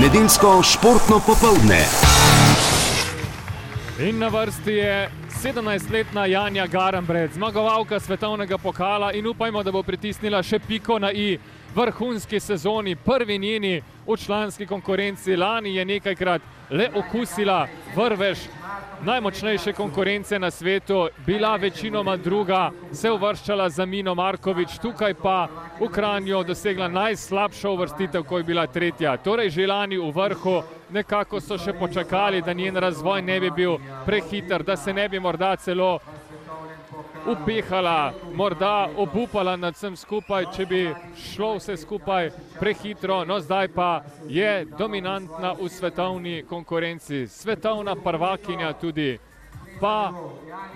Nedeljsko športno popoldne. In na vrsti je 17-letna Janja Garambred, zmagovalka svetovnega pokala in upajmo, da bo pritisnila še piko na i vrhunski sezoni, prvi njeni v članski konkurenci. Lani je nekajkrat le okusila vrvež najmočnejše konkurence na svetu, bila večinoma druga, se uvrščala za Mino Markovič, tukaj pa v Kranju dosegla najslabšo uvrstitev, ko je bila tretja. Torej že lani v vrhu, nekako so še počakali, da njen razvoj ne bi bil prehiter, da se ne bi morda celo upehala, morda obupala nad vsem skupaj, če bi šlo vse skupaj prehitro. No, zdaj pa je dominantna v svetovni konkurenci, svetovna prvakinja tudi, pa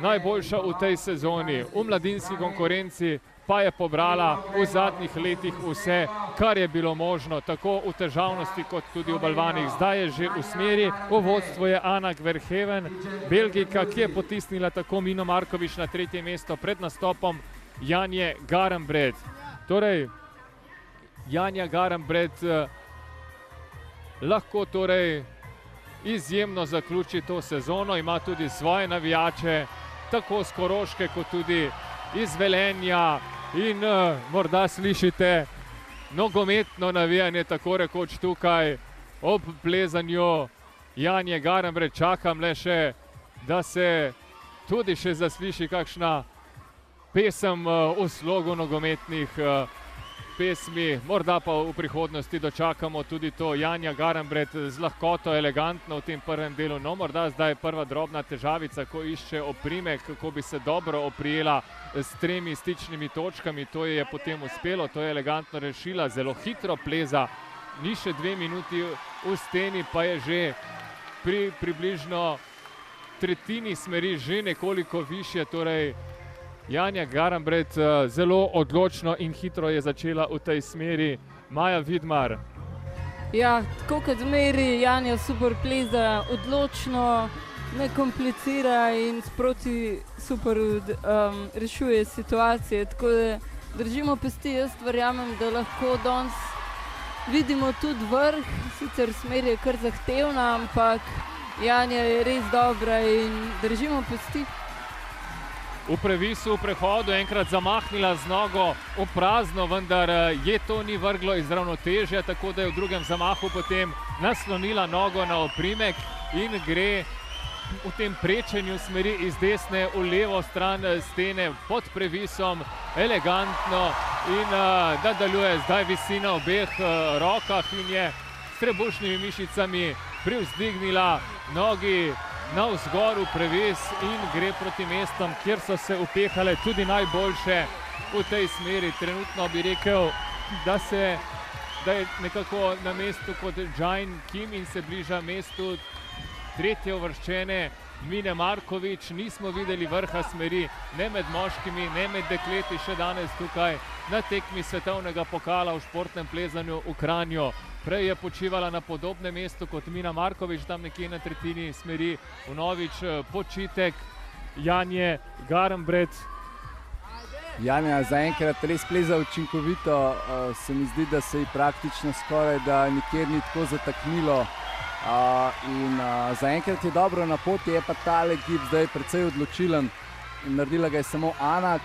najboljša v tej sezoni, v mladinski konkurenci pa je pobrala v zadnjih letih vse, kar je bilo možno, tako v težavnosti kot tudi v balvanih. Zdaj je že v smeri, v vodstvu je Ana Gverheven, Belgika, ki je potisnila tako Mino Markovič na tretje mesto pred nastopom Janje Garambred. Torej, Janja Garambred eh, lahko torej izjemno zaključi to sezono, ima tudi svoje navijače, tako skoroške kot tudi iz Velenja in uh, morda slišite nogometno navijanje, tako rekoč tukaj ob plezanju Janje Garembre. Čakam le še, da se tudi še zasliši kakšna pesem uh, v slogu nogometnih uh, pesmi, morda pa v prihodnosti dočakamo tudi to Janja Garambret z lahkoto, elegantno v tem prvem delu. No, morda zdaj je prva drobna težavica, ko išče oprime, kako bi se dobro oprijela s tremi stičnimi točkami. To je potem uspelo, to je elegantno rešila, zelo hitro pleza. Ni še dve minuti v steni, pa je že pri približno tretjini smeri že nekoliko više, torej Janja Garambred eh, zelo odločno in hitro je začela v tej smeri. Maja Vidmar. Ja, tako kot zmeri, Janja super pleza, odločno, ne komplicira in sproti super um, rešuje situacije. Tako da držimo pesti, jaz verjamem, da lahko danes vidimo tudi vrh, sicer smer je kar zahtevna, ampak Janja je res dobra in držimo pesti v previsu, v prehodu, enkrat zamahnila z nogo v prazno, vendar eh, je to ni vrglo iz ravnotežja, tako da je v drugem zamahu potem naslonila nogo na oprimek in gre v tem prečenju smeri iz desne v levo stran eh, stene pod previsom, elegantno in uh, nadaljuje zdaj visina v obeh rokah in je s trebušnimi mišicami privzdignila nogi na vzgoru previs in gre proti mestom, kjer so se upehale tudi najboljše v tej smeri. Trenutno bi rekel, da, se, da je nekako na mestu kot Džajn Kim in se bliža mestu tretje uvrščene Mine Markovič. Nismo videli vrha smeri ne med moškimi, ne med dekleti še danes tukaj na tekmi svetovnega pokala v športnem plezanju v Kranju. Prej je počivala na podobnem mestu kot Mina Markovič, tam nekje na tretjini smeri, vnovič eh, počitek Janje Garambred. Janja zaenkrat res pleza učinkovito, uh, se mi zdi, da se ji praktično skoraj da nikjer ni tako zataknilo. Uh, in zaenkrat je dobro na poti, je pa ta legib zdaj precej odločilen. Naredila ga je samo Anak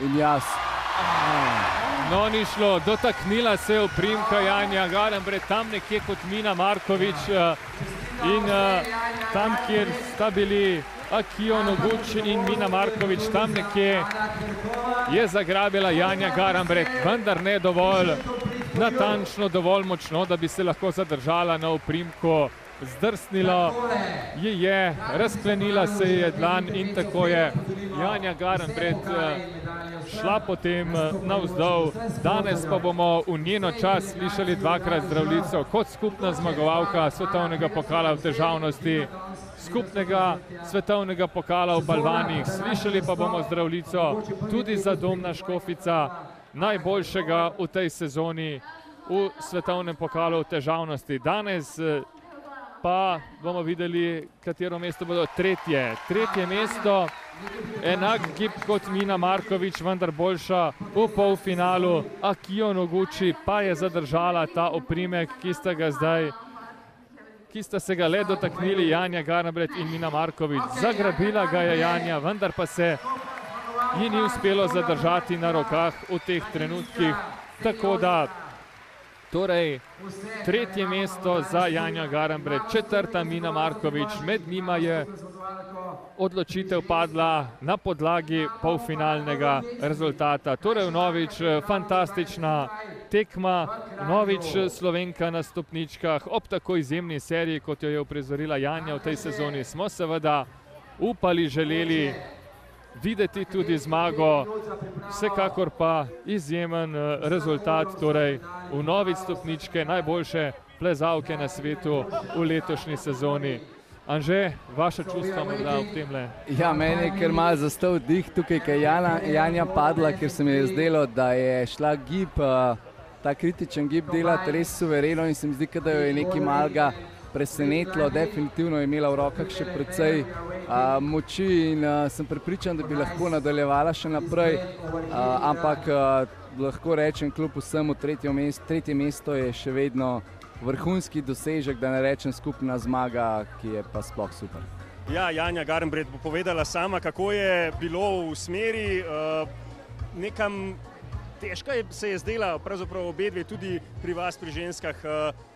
in jaz. Uh. No, ni šlo, dotaknila se je v primka Janja Galembre, tam nekje kot Mina Markovič uh, in uh, tam, kjer sta bili Akijo Noguč in Mina Markovič, tam nekje je zagrabila Janja Galembre, vendar ne dovolj natančno, dovolj močno, da bi se lahko zadržala na uprimku. Zdrsnilo je, je, razklenila se je dlan in tako je Janja Garenbret šla potem eh, navzdol. Danes pa bomo v njeno čas slišali dvakrat zdravljico kot skupna zmagovalka svetovnega pokala v težavnosti, skupnega svetovnega pokala v Balvanih. Slišali pa bomo zdravljico tudi za domna škofica, najboljšega v tej sezoni v svetovnem pokalu v težavnosti. Danes eh, pa bomo videli, katero mesto bodo tretje. Tretje mesto enak gib kot Mina Markovič, vendar boljša v polfinalu. Akijo Noguči pa je zadržala ta oprimek, ki sta ga zdaj ki sta se ga le dotaknili, Janja Garnbret in Mina Markovič. Zagrabila ga je Janja, vendar pa se ji ni uspelo zadržati na rokah v teh trenutkih. Tako da, torej, tretje mesto za Janja Garnbret, četrta Mina Markovič, med njima je odločitev padla na podlagi polfinalnega rezultata. Torej, Novič, fantastična tekma, Novič Slovenka na stopničkah, ob tako izjemni seriji, kot jo je uprizorila Janja v tej sezoni, smo seveda upali, želeli videti tudi zmago, vsekakor pa izjemen rezultat, torej v Novič stopničke, najboljše plezalke na svetu v letošnji sezoni. Anže, vaše čustva morda ob tem le? Ja, meni je kar malo zastal dih tukaj, ker je Janja padla, ker se mi je zdelo, da je šla gib, ta kritičen gib delati res suvereno in se mi zdi, da jo je nekaj malega presenetilo. Definitivno je imela v rokah še precej a, moči in a, sem prepričan, da bi lahko nadaljevala še naprej, a, ampak a, lahko rečem, kljub vsemu mesto, tretje mesto je še vedno vrhunski dosežek, da ne rečem skupna zmaga, ki je pa sploh super. Ja, Janja Garnbret bo povedala sama, kako je bilo v smeri. Uh, nekam težka je, se je zdela, pravzaprav obe dve, tudi pri vas, pri ženskah.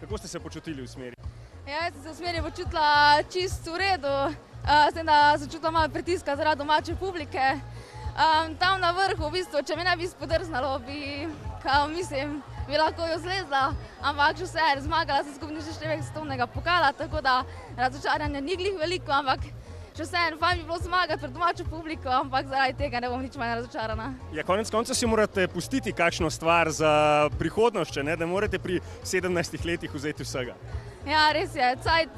Kako ste se počutili v smeri? Ja, jaz sem se v smeri počutila čist v redu. Uh, sem da začutila malo pritiska zaradi domače publike. Um, tam na vrhu, v bistvu, če me ne bi spodrznalo, bi, kao, mislim, bi lahko jo zlezla, ampak že vse, zmagala sem skupni seštevek svetovnega pokala, tako da razočaranja ni glih veliko, ampak še vse, fajn bi bilo zmagati pred domačo publiko, ampak zaradi tega ne bom nič manj razočarana. Ja, konec konca si morate pustiti kakšno stvar za prihodnost, ne, da morate pri 17 letih vzeti vsega. Ja, res je, cajt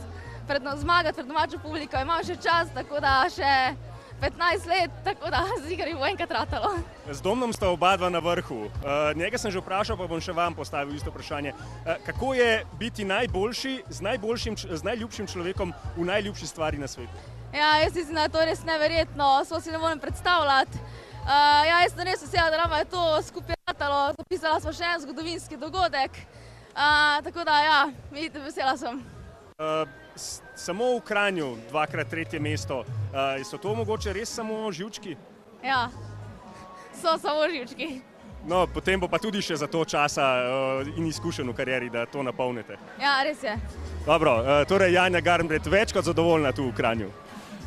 pred zmagati pred domačo publiko, imam še čas, tako da še 15 let, tako da z igri bo enkrat ratalo. Z Domnom sta oba dva na vrhu. Uh, njega sem že vprašal, pa bom še vam postavil isto vprašanje. Uh, kako je biti najboljši z, najboljšim, z najljubšim človekom v najljubši stvari na svetu? Ja, jaz mislim, da je to res neverjetno, smo si ne morem predstavljati. Uh, ja, jaz sem res vesela, da nam je to skupaj ratalo, zapisala smo še en zgodovinski dogodek. Uh, tako da, ja, vidite, vesela sem. Uh, samo v Kranju, dvakrat tretje mesto. Uh, so to mogoče res samo živčki? Ja, so samo živčki. No, potem bo pa tudi še za to časa uh, in izkušen v karieri, da to napolnite. Ja, res je. Dobro, uh, torej Janja Garnbret več kot zadovoljna tu v Kranju.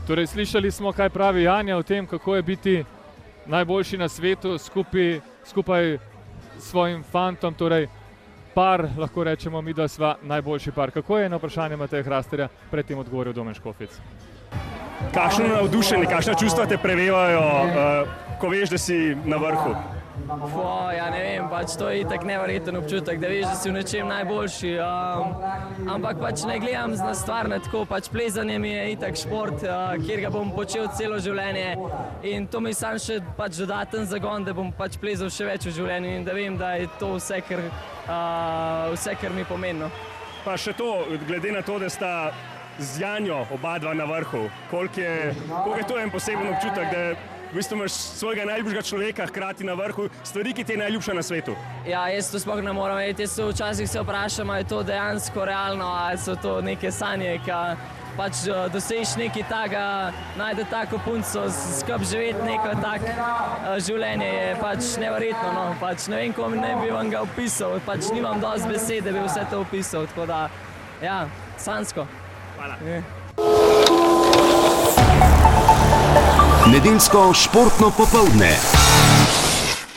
Torej, slišali smo, kaj pravi Janja o tem, kako je biti najboljši na svetu skupaj, skupaj s svojim fantom. Torej, par, lahko rečemo mi, da smo najboljši par. Kako je na vprašanje Mateja Hrasterja predtem odgovoril Domen Škofic? Kakšno navdušenje, kakšna čustva te prevevajo, uh, ko veš, da si na vrhu? Fo, ja, ne vem, pač to je tako nevreten občutek, da veš, da si v nečem najboljši. Um, ampak pač ne gledam na stvar na tako, pač plezanje mi je itak šport, uh, kjer ga bom počel celo življenje in to mi sam še pač dodaten zagon, da bom pač plezal še več v življenju in da vem, da je to vse, kar, uh, vse, kar mi pomeni. Pa še to, glede na to, da sta z Janjo oba dva na vrhu, koliko je, koliko je to en poseben občutek, da v bistvu imaš svojega najljubšega človeka hkrati na vrhu, stvari, ki ti je najljubša na svetu. Ja, jaz to sploh ne morem vedeti. Jaz se včasih se vprašam, ali je to dejansko realno, ali so to neke sanje, ki pač dosežeš nekaj takega, najdeš tako punco, skupaj živeti neko tako uh, življenje je pač nevrjetno. No? Pač ne vem, kom ne bi vam ga opisal, pač nimam dosti besede, da bi vse to opisal. Tako da, ja, sansko. Hvala. Nedeljsko športno popoldne.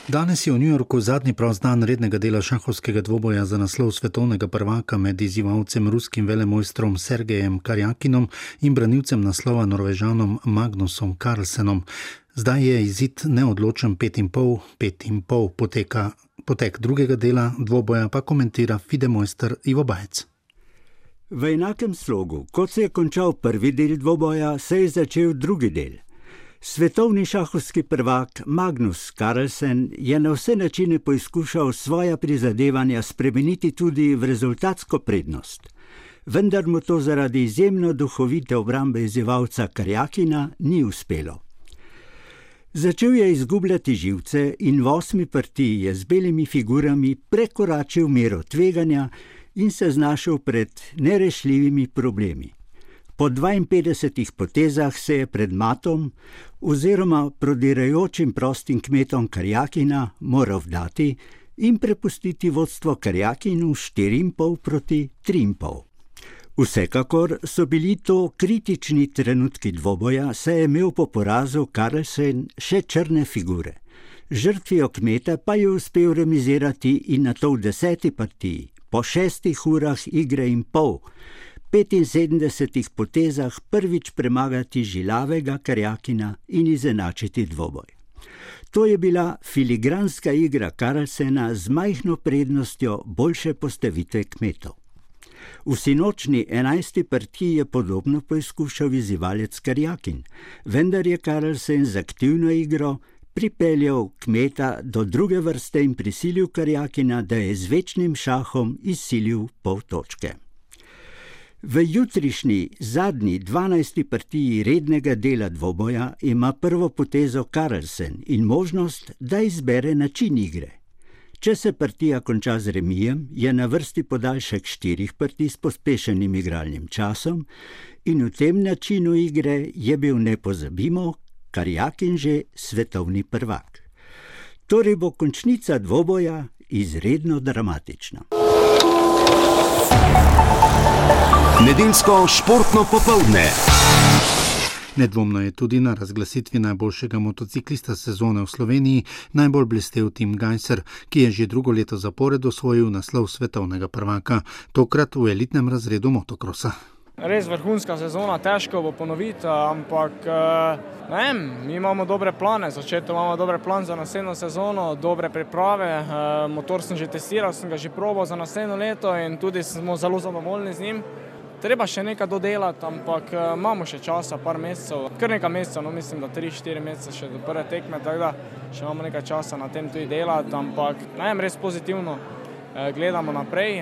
Danes je v New Yorku zadnji prost dan rednega dela šahovskega dvoboja za naslov svetovnega prvaka med izzivalcem ruskim velemojstrom Sergejem Karjakinom in branilcem naslova Norvežanom Magnusom Carlsenom. Zdaj je izid neodločen 5,5, 5,5 poteka. Potek drugega dela dvoboja pa komentira Fidemojster Ivo Bajec. V enakem slogu, kot se je končal prvi del dvoboja, se je začel drugi del. Svetovni šahovski prvak Magnus Carlsen je na vse načine poizkušal svoja prizadevanja spremeniti tudi v rezultatsko prednost. Vendar mu to zaradi izjemno duhovite obrambe izzivalca Karjakina ni uspelo. Začel je izgubljati živce in v osmi partiji je z belimi figurami prekoračil mero tveganja in se znašel pred nerešljivimi problemi. Po 52 potezah se je pred matom oziroma prodirajočim prostim kmetom Karjakina moral vdati in prepustiti vodstvo Karjakinu 4,5 proti 3,5. Vsekakor so bili to kritični trenutki dvoboja, saj je imel po porazu Karlsen še črne figure. Žrtvijo kmeta pa je uspel remizirati in na to v deseti partiji, po šestih urah igre in pol, 75 potezah prvič premagati žilavega Karjakina in izenačiti dvoboj. To je bila filigranska igra Karlsena z majhno prednostjo boljše postavitve kmetov. V sinočni enajsti partiji je podobno poizkušal izzivalec Karjakin, vendar je Karlsen z aktivno igro pripeljal kmeta do druge vrste in prisilil Karjakina, da je z večnim šahom izsilil pol točke. V jutrišnji zadnji dvanajsti partiji rednega dela dvoboja ima prvo potezo Karlsen in možnost, da izbere način igre. Če se partija konča z remijem, je na vrsti podaljšek štirih partij s pospešenim igralnim časom in v tem načinu igre je bil, ne pozabimo, Karjakin že svetovni prvak. Torej bo končnica dvoboja izredno dramatična. Nedeljsko športno popoldne. Nedvomno je tudi na razglasitvi najboljšega motociklista sezone v Sloveniji najbolj blestev Tim Geiser, ki je že drugo leto zapored osvojil naslov svetovnega prvaka, tokrat v elitnem razredu motokrosa. Res vrhunska sezona, težko bo ponoviti, ampak ne vem, mi imamo dobre plane, začetek imamo dobre plane za naslednjo sezono, dobre priprave. Motor sem že testiral, sem ga že probal za naslednjo leto in tudi smo zelo zadovoljni z njim. Treba še nekaj dodelati, ampak imamo še časa, par mesecev, kar nekaj mesecev, no mislim, da tri, štiri mesece še do prve tekme, tako da še imamo nekaj časa na tem tudi delati, ampak ne vem, res pozitivno gledamo naprej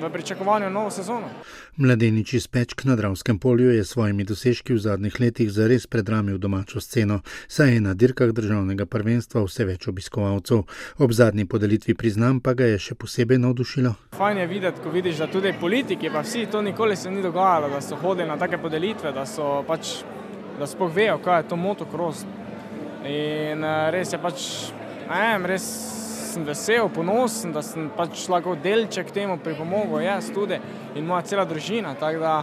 v pričakovanju novo sezono. Mladenič iz Pečk na Dravskem polju je s svojimi dosežki v zadnjih letih zares predramil domačo sceno, saj je na dirkah državnega prvenstva vse več obiskovalcev. Ob zadnji podelitvi priznam pa ga je še posebej navdušilo. Fajn je videti, ko vidiš, da tudi politiki, pa vsi to nikoli se ni dogajalo, da so hodili na take podelitve, da so pač, da sploh vejo, kaj je to motocross. In res je pač, ne vem, res sem vesel, ponosen, da sem pač lahko delček temu pripomogel, jaz tudi in moja cela družina. Tako da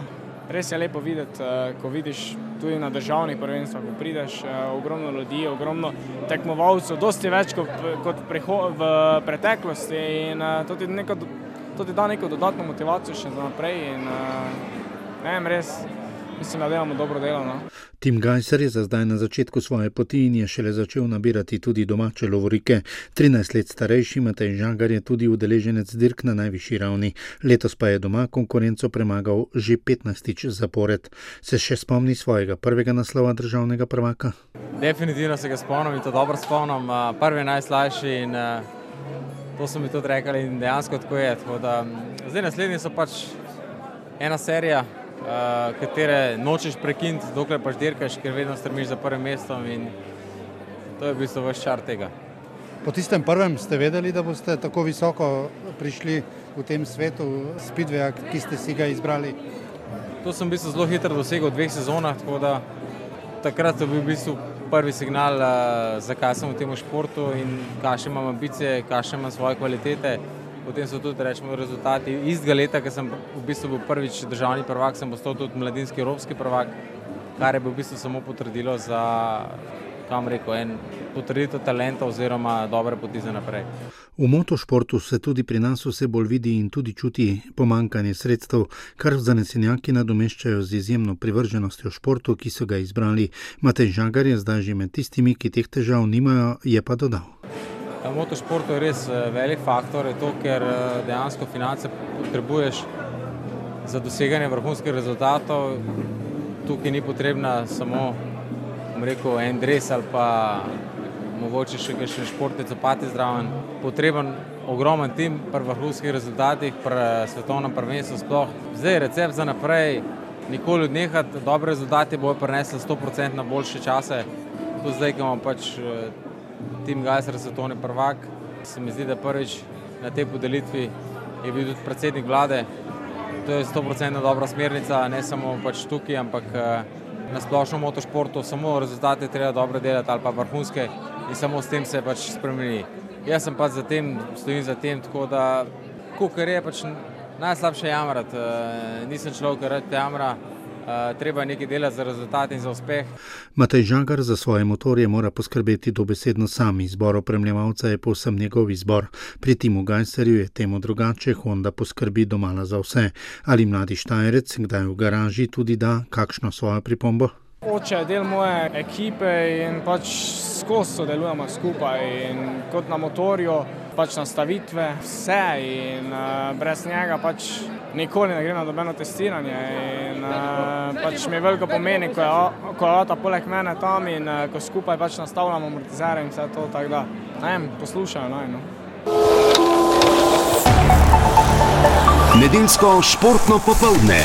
res je lepo videti, ko vidiš tudi na državnih prvenstvih, ko prideš, ogromno ljudi, ogromno tekmovalcev, dosti več kot, kot v preteklosti in to ti, neko, to ti da neko dodatno motivacijo še za naprej in ne vem, res. Mislim, da delamo dobro delo. No. Tim Geiser je za zdaj na začetku svoje poti in je šele začel nabirati tudi domače lovorike. 13 let starejši Matej Žagar je tudi udeleženec dirk na najvišji ravni. Letos pa je doma konkurenco premagal že 15 zapored. Se še spomni svojega prvega naslova državnega prvaka? Definitivno se ga spomnim in to dobro spomnim. Prvi najslajši in to so mi tudi rekli in dejansko tako je. Tako da, zdaj naslednji so pač ena serija. Uh, katere nočeš prekiniti, dokler pač dirkaš, ker vedno strmiš za prvim mestom in to je v bistvu vaš čar tega. Po tistem prvem ste vedeli, da boste tako visoko prišli v tem svetu Speedwaya, ki ste si ga izbrali? To sem v bistvu zelo hitro dosegel v dveh sezonah, tako da takrat je bil v bistvu prvi signal, uh, zakaj sem v tem športu in kakšne imam ambicije, kakšne imam svoje kvalitete. Potem so tudi rečemo, rezultati istega leta, ker sem v bistvu bil prvič državni prvak, sem postal tudi mladinski evropski prvak, kar je v bistvu samo potrdilo za, kam reko, en potrditev talenta oziroma dobre poti za naprej. V motošportu se tudi pri nas vse bolj vidi in tudi čuti pomankanje sredstev, kar zanesenjaki nadomeščajo z izjemno privrženostjo športu, ki so ga izbrali. Matej Žagar je zdaj že med tistimi, ki teh težav nimajo, je pa dodal. V motošportu je res velik faktor, to, ker dejansko finance potrebuješ za doseganje vrhunskih rezultatov. Tukaj ni potrebna samo rekel, en dres ali pa mogoče še kakšen športni copati zraven. Potreben ogromen tim pri vrhunskih rezultatih, pri svetovnem prvenstvu sploh. Zdaj je recept za naprej, nikoli odnehati, dobre rezultate bojo prinesli 100% na boljše čase. To zdaj, ko imamo pač Tim Geiser, svetovni prvak. Se mi zdi, da prvič na tej podelitvi je bil tudi predsednik vlade. To je 100% dobra smernica, ne samo pač tukaj, ampak na splošno motošportu, samo rezultate treba dobro delati ali pa vrhunske in samo s tem se pač spremeni. Jaz sem pač za tem, stojim za tem, tako da, kukar je pač najslabše jamrati, nisem človek, ki rad jamra, treba nekaj delati za rezultat in za uspeh. Matej Žagar za svoje motorje mora poskrbeti dobesedno sam, izbor opremljevalca je povsem njegov izbor. Pri Timu Gajserju je temu drugače, Honda poskrbi domala za vse. Ali mladi Štajerec, kdaj v garaži tudi da kakšno svojo pripombo? Oče je del moje ekipe in pač skozi sodelujemo skupaj. In kot na motorju, pač nastavitve, vse in uh, brez njega pač nikoli ne gre na dobeno testiranje. In, uh, pač mi veliko pomeni, ko je, ko je avto poleg mene tam in uh, ko skupaj pač nastavljamo amortizere in vse to. Tak, da, ne vem, poslušajo naj. No. Nedeljsko športno popoldne.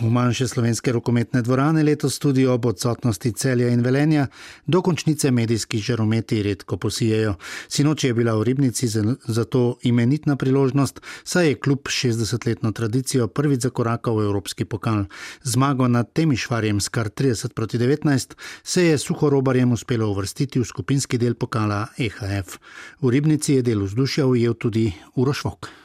V manjše slovenske rokometne dvorane letos tudi ob odsotnosti celja in velenja, dokončnice medijskih žarometi redko posijejo. Sinoči je bila v Ribnici zato imenitna priložnost, saj je kljub 60-letno tradicijo prvič zakorakal v Evropski pokal. Zmago nad Temišvarjem s kar 30 proti 19 se je suhorobarjem uspelo uvrstiti v skupinski del pokala EHF. V Ribnici je del vzdušja ujel tudi Urošvok.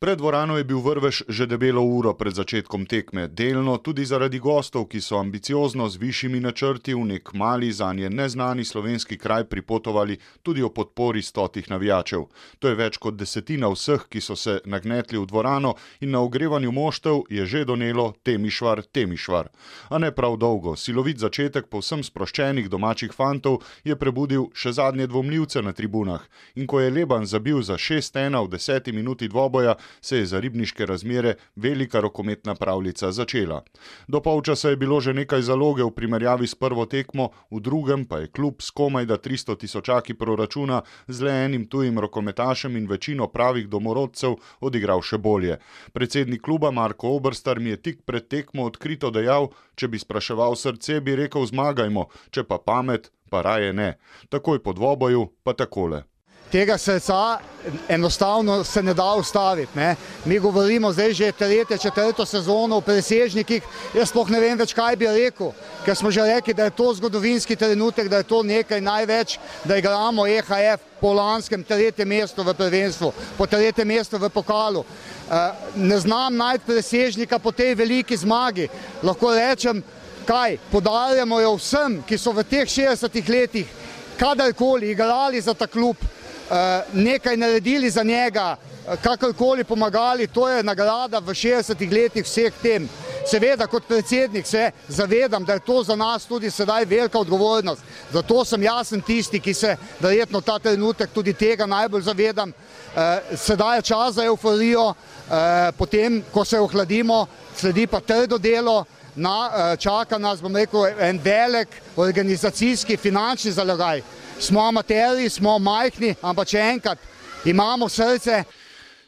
Pred dvorano je bil vrvež že debelo uro pred začetkom tekme, delno tudi zaradi gostov, ki so ambiciozno z višjimi načrti v nek mali, za nje neznani slovenski kraj pripotovali tudi o podpori stotih navijačev. To je več kot desetina vseh, ki so se nagnetli v dvorano in na ogrevanju moštev je že donelo temišvar, temišvar. A ne prav dolgo, silovit začetek povsem sproščenih domačih fantov je prebudil še zadnje dvomljivce na tribunah. In ko je Leban zabil za 6-1 v deseti minuti dvoboja, se je za ribniške razmere velika rokometna pravljica začela. Do polčasa je bilo že nekaj zaloge v primerjavi s prvo tekmo, v drugem pa je klub s komaj da 300 tisočaki proračuna z le enim tujim rokometašem in večino pravih domorodcev odigral še bolje. Predsednik kluba Marko Obrstar mi je tik pred tekmo odkrito dejal, če bi spraševal srce, bi rekel zmagajmo, če pa pamet, pa raje ne. Takoj po dvoboju pa takole tega srca enostavno se ne da ustaviti. Ne. Mi govorimo zdaj že tretje, četrto sezono v presežnikih, jaz sploh ne vem več, kaj bi rekel, ker smo že rekli, da je to zgodovinski trenutek, da je to nekaj največ, da igramo EHF po lanskem tretjem mestu v prvenstvu, po tretjem mestu v pokalu. Ne znam najti presežnika po tej veliki zmagi. Lahko rečem, kaj, podarjamo jo vsem, ki so v teh 60 letih kadarkoli igrali za ta klub, Eh, nekaj naredili za njega, eh, kakorkoli pomagali, to je nagrada v 60 letih vseh tem. Seveda, kot predsednik se zavedam, da je to za nas tudi sedaj velika odgovornost. Zato sem jasen tisti, ki se verjetno ta trenutek tudi tega najbolj zavedam. Eh, sedaj je čas za euforijo, potem, ko se ohladimo, sledi pa trdo delo, na, čaka nas, bom rekel, en velik organizacijski, finančni zalogaj smo amateri, smo majhni, ampak če enkrat imamo srce.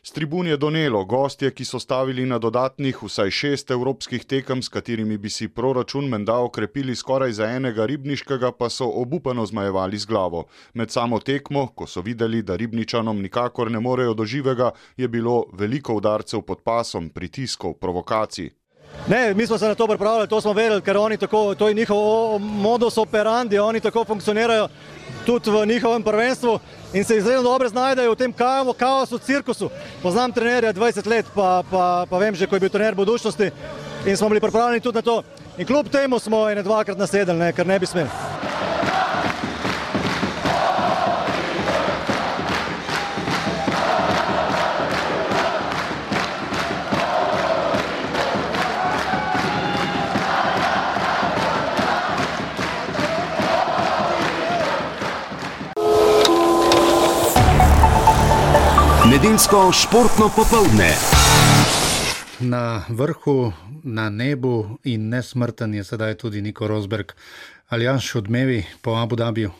S tribun je donelo gostje, ki so stavili na dodatnih vsaj šest evropskih tekem, s katerimi bi si proračun menda okrepili skoraj za enega ribniškega, pa so obupano zmajevali z glavo. Med samo tekmo, ko so videli, da ribničanom nikakor ne morejo do živega, je bilo veliko udarcev pod pasom, pritiskov, provokacij. Ne, mi smo se na to pripravljali, to smo vedeli, ker oni tako, to je njihov modus operandi, oni tako funkcionirajo tudi v njihovem prvenstvu in se izredno dobro znajdejo v tem kaosu, cirkusu. Poznam trenerja 20 let, pa, pa, pa vem že, ko je bil trener budučnosti in smo bili pripravljeni tudi na to. In kljub temu smo ene dvakrat nasedeli, ne, ker ne bi smeli. Nedeljsko športno popoldne. Na vrhu, na nebu in nesmrten je sedaj tudi Niko Rosberg. Ali jaš odmevi po Abu Dhabiju?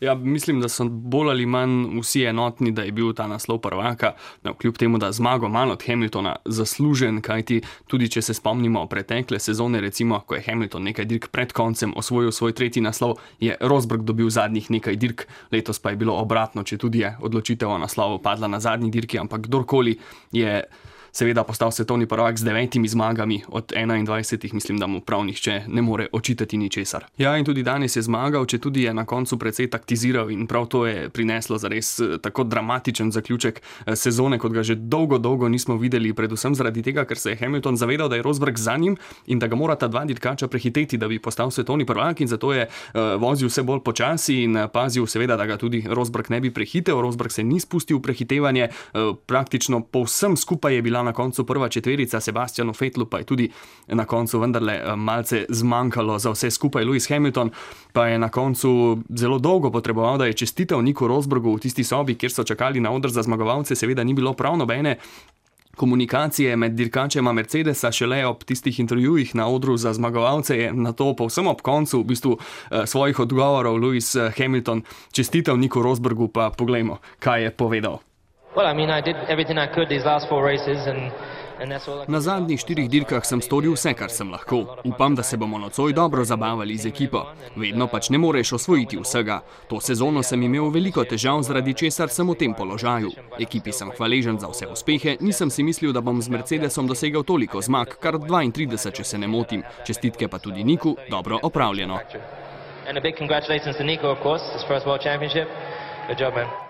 Ja, mislim, da so bolj ali manj vsi enotni, da je bil ta naslov prvaka, no, kljub temu, da zmago malo od Hamiltona zaslužen, kajti tudi če se spomnimo pretekle sezone, recimo, ko je Hamilton nekaj dirk pred koncem osvojil svoj tretji naslov, je Rosberg dobil zadnjih nekaj dirk, letos pa je bilo obratno, če tudi je odločitev o naslovu padla na zadnji dirki, ampak kdorkoli je seveda postal svetovni prvak z devetimi zmagami od 21, mislim, da mu prav nihče ne more očitati ničesar. Ja, in tudi danes je zmagal, če tudi je na koncu precej taktiziral in prav to je prineslo za res eh, tako dramatičen zaključek eh, sezone, kot ga že dolgo, dolgo nismo videli, predvsem zaradi tega, ker se je Hamilton zavedal, da je Rosberg za njim in da ga mora ta dva dirkača prehiteti, da bi postal svetovni prvak in zato je uh, vozil vse bolj počasi in pazil, seveda, da ga tudi Rosberg ne bi prehitel. Rosberg se ni spustil v prehitevanje, praktično povsem skupaj je bila na koncu prva četverica, Sebastianu Fetlu pa je tudi na koncu vendarle eh, malce zmanjkalo za vse skupaj. Lewis Hamilton pa je na koncu zelo dolgo potreboval, da je čestitev Niku Rosbergu v tisti sobi, kjer so čakali na odr za zmagovalce, seveda ni bilo prav nobene. Komunikacije med dirkačema Mercedesa, šele ob tistih intervjujih na odru za zmagovalce, je na to, povsem ob koncu v bistvu, eh, svojih odgovorov, Lewis eh, Hamilton čestitev Niku Rosbergu, pa poglejmo, kaj je povedal. Na zadnjih štirih dirkah sem storil vse, kar sem lahko. Upam, da se bomo nocoj dobro zabavali z ekipo. Vedno pač ne moreš osvojiti vsega. To sezono sem imel veliko težav, zaradi česar sem v tem položaju. Ekipi sem hvaležen za vse uspehe, nisem si mislil, da bom z Mercedesom dosegel toliko zmag, kar 32, če se ne motim. Čestitke pa tudi Niku, dobro opravljeno. And a big congratulations to Nico, of course, his first world championship. Good job, man.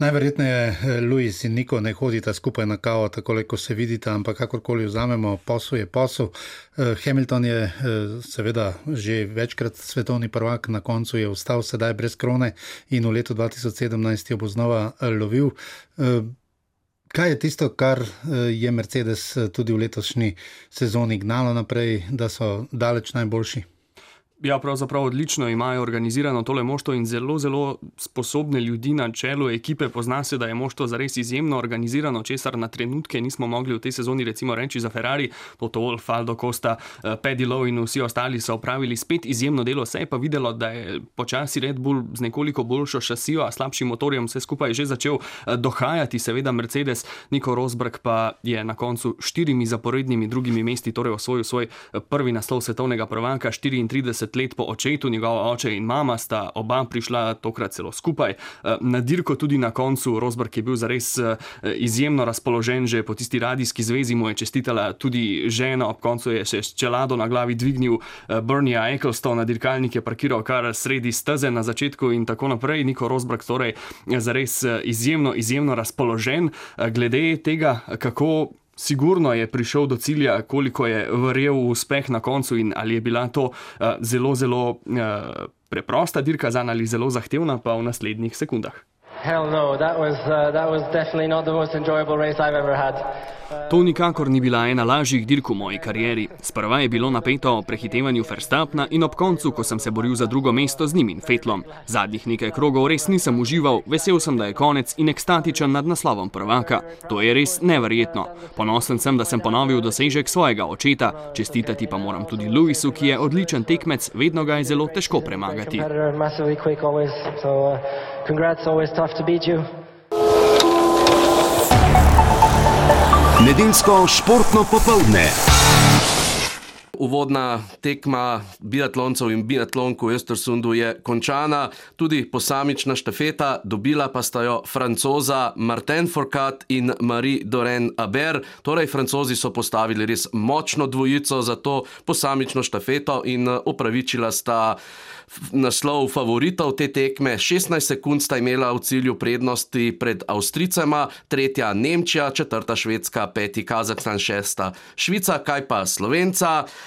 Najverjetneje eh, Luis in Niko ne hodita skupaj na kavo, tako kot se vidita, ampak kakorkoli vzamemo, posel je posel. Eh, Hamilton je eh, seveda že večkrat svetovni prvak, na koncu je ostal sedaj brez krone in v letu 2017 jo bo znova lovil. Kaj je tisto, kar je Mercedes tudi v letošnji sezoni gnalo naprej, da so daleč najboljši? Ja, pravzaprav odlično imajo organizirano tole moštvo in zelo, zelo sposobne ljudi na čelu ekipe. Pozna se, da je moštvo zares izjemno organizirano, česar na trenutke nismo mogli v tej sezoni recimo reči za Ferrari, Toto Wolf, Aldo Costa, eh, Paddy Lowe in vsi ostali so opravili spet izjemno delo. Se je pa videlo, da je počasi Red Bull z nekoliko boljšo šasijo, a slabšim motorjem vse skupaj že začel eh, dohajati, seveda Mercedes, Niko Rosberg pa je na koncu štirimi zaporednimi drugimi mesti torej osvojil svoj eh, prvi naslov svetovnega prvaka 34 30 let po očetu, njegov oče in mama sta oba prišla tokrat celo skupaj. Eh, na dirko tudi na koncu, Rosberg je bil zares eh, izjemno razpoložen, že po tisti radijski zvezi mu je čestitala tudi žena, ob koncu je še s čelado na glavi dvignil eh, Bernie Ecclestone, dirkalnik je parkiral kar sredi steze na začetku in tako naprej. Niko Rosberg torej zares izjemno, izjemno razpoložen glede tega, kako sigurno je prišel do cilja, koliko je verjel v uspeh na koncu in ali je bila to uh, zelo, zelo uh, preprosta dirka za ali zelo zahtevna pa v naslednjih sekundah. Hell no, that was, uh, that was definitely not the most enjoyable race I've ever had. To nikakor ni bila ena lažjih dirk v moji karieri. Sprva je bilo napeto o prehitevanju Verstappna in ob koncu, ko sem se boril za drugo mesto z njim in Fetlom. Zadnjih nekaj krogov res nisem užival, vesel sem, da je konec in ekstatičen nad naslovom prvaka. To je res neverjetno. Ponosen sem, da sem ponovil dosežek svojega očeta. Čestitati pa moram tudi Lewisu, ki je odličen tekmec, vedno ga je zelo težko premagati. Congrats, always tough to beat you. Nedeljsko športno popoldne. Uvodna tekma biatloncev in biatlonk v Estersundu je končana, tudi posamična štafeta, dobila pa sta jo francoza Martin Foucault in Marie Doren Aber. Torej, francozi so postavili res močno dvojico za to posamično štafeto in upravičila sta naslov favoritov te tekme. 16 sekund sta imela v cilju prednosti pred Avstricama, tretja Nemčija, četrta Švedska, peti Kazahstan, šesta Švica, kaj pa Slovenca.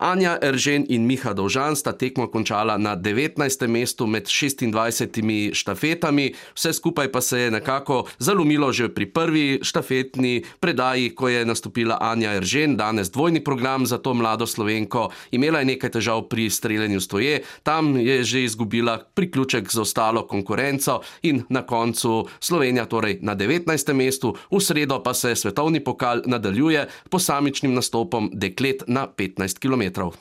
Anja Eržen in Miha Dovžan sta tekmo končala na 19. mestu med 26 štafetami, vse skupaj pa se je nekako zalomilo že pri prvi štafetni predaji, ko je nastopila Anja Eržen, danes dvojni program za to mlado slovenko. Imela je nekaj težav pri streljanju stoje, tam je že izgubila priključek z ostalo konkurenco in na koncu Slovenija torej na 19. mestu, v sredo pa se svetovni pokal nadaljuje posamičnim nastopom deklet na 15 km. Petrov.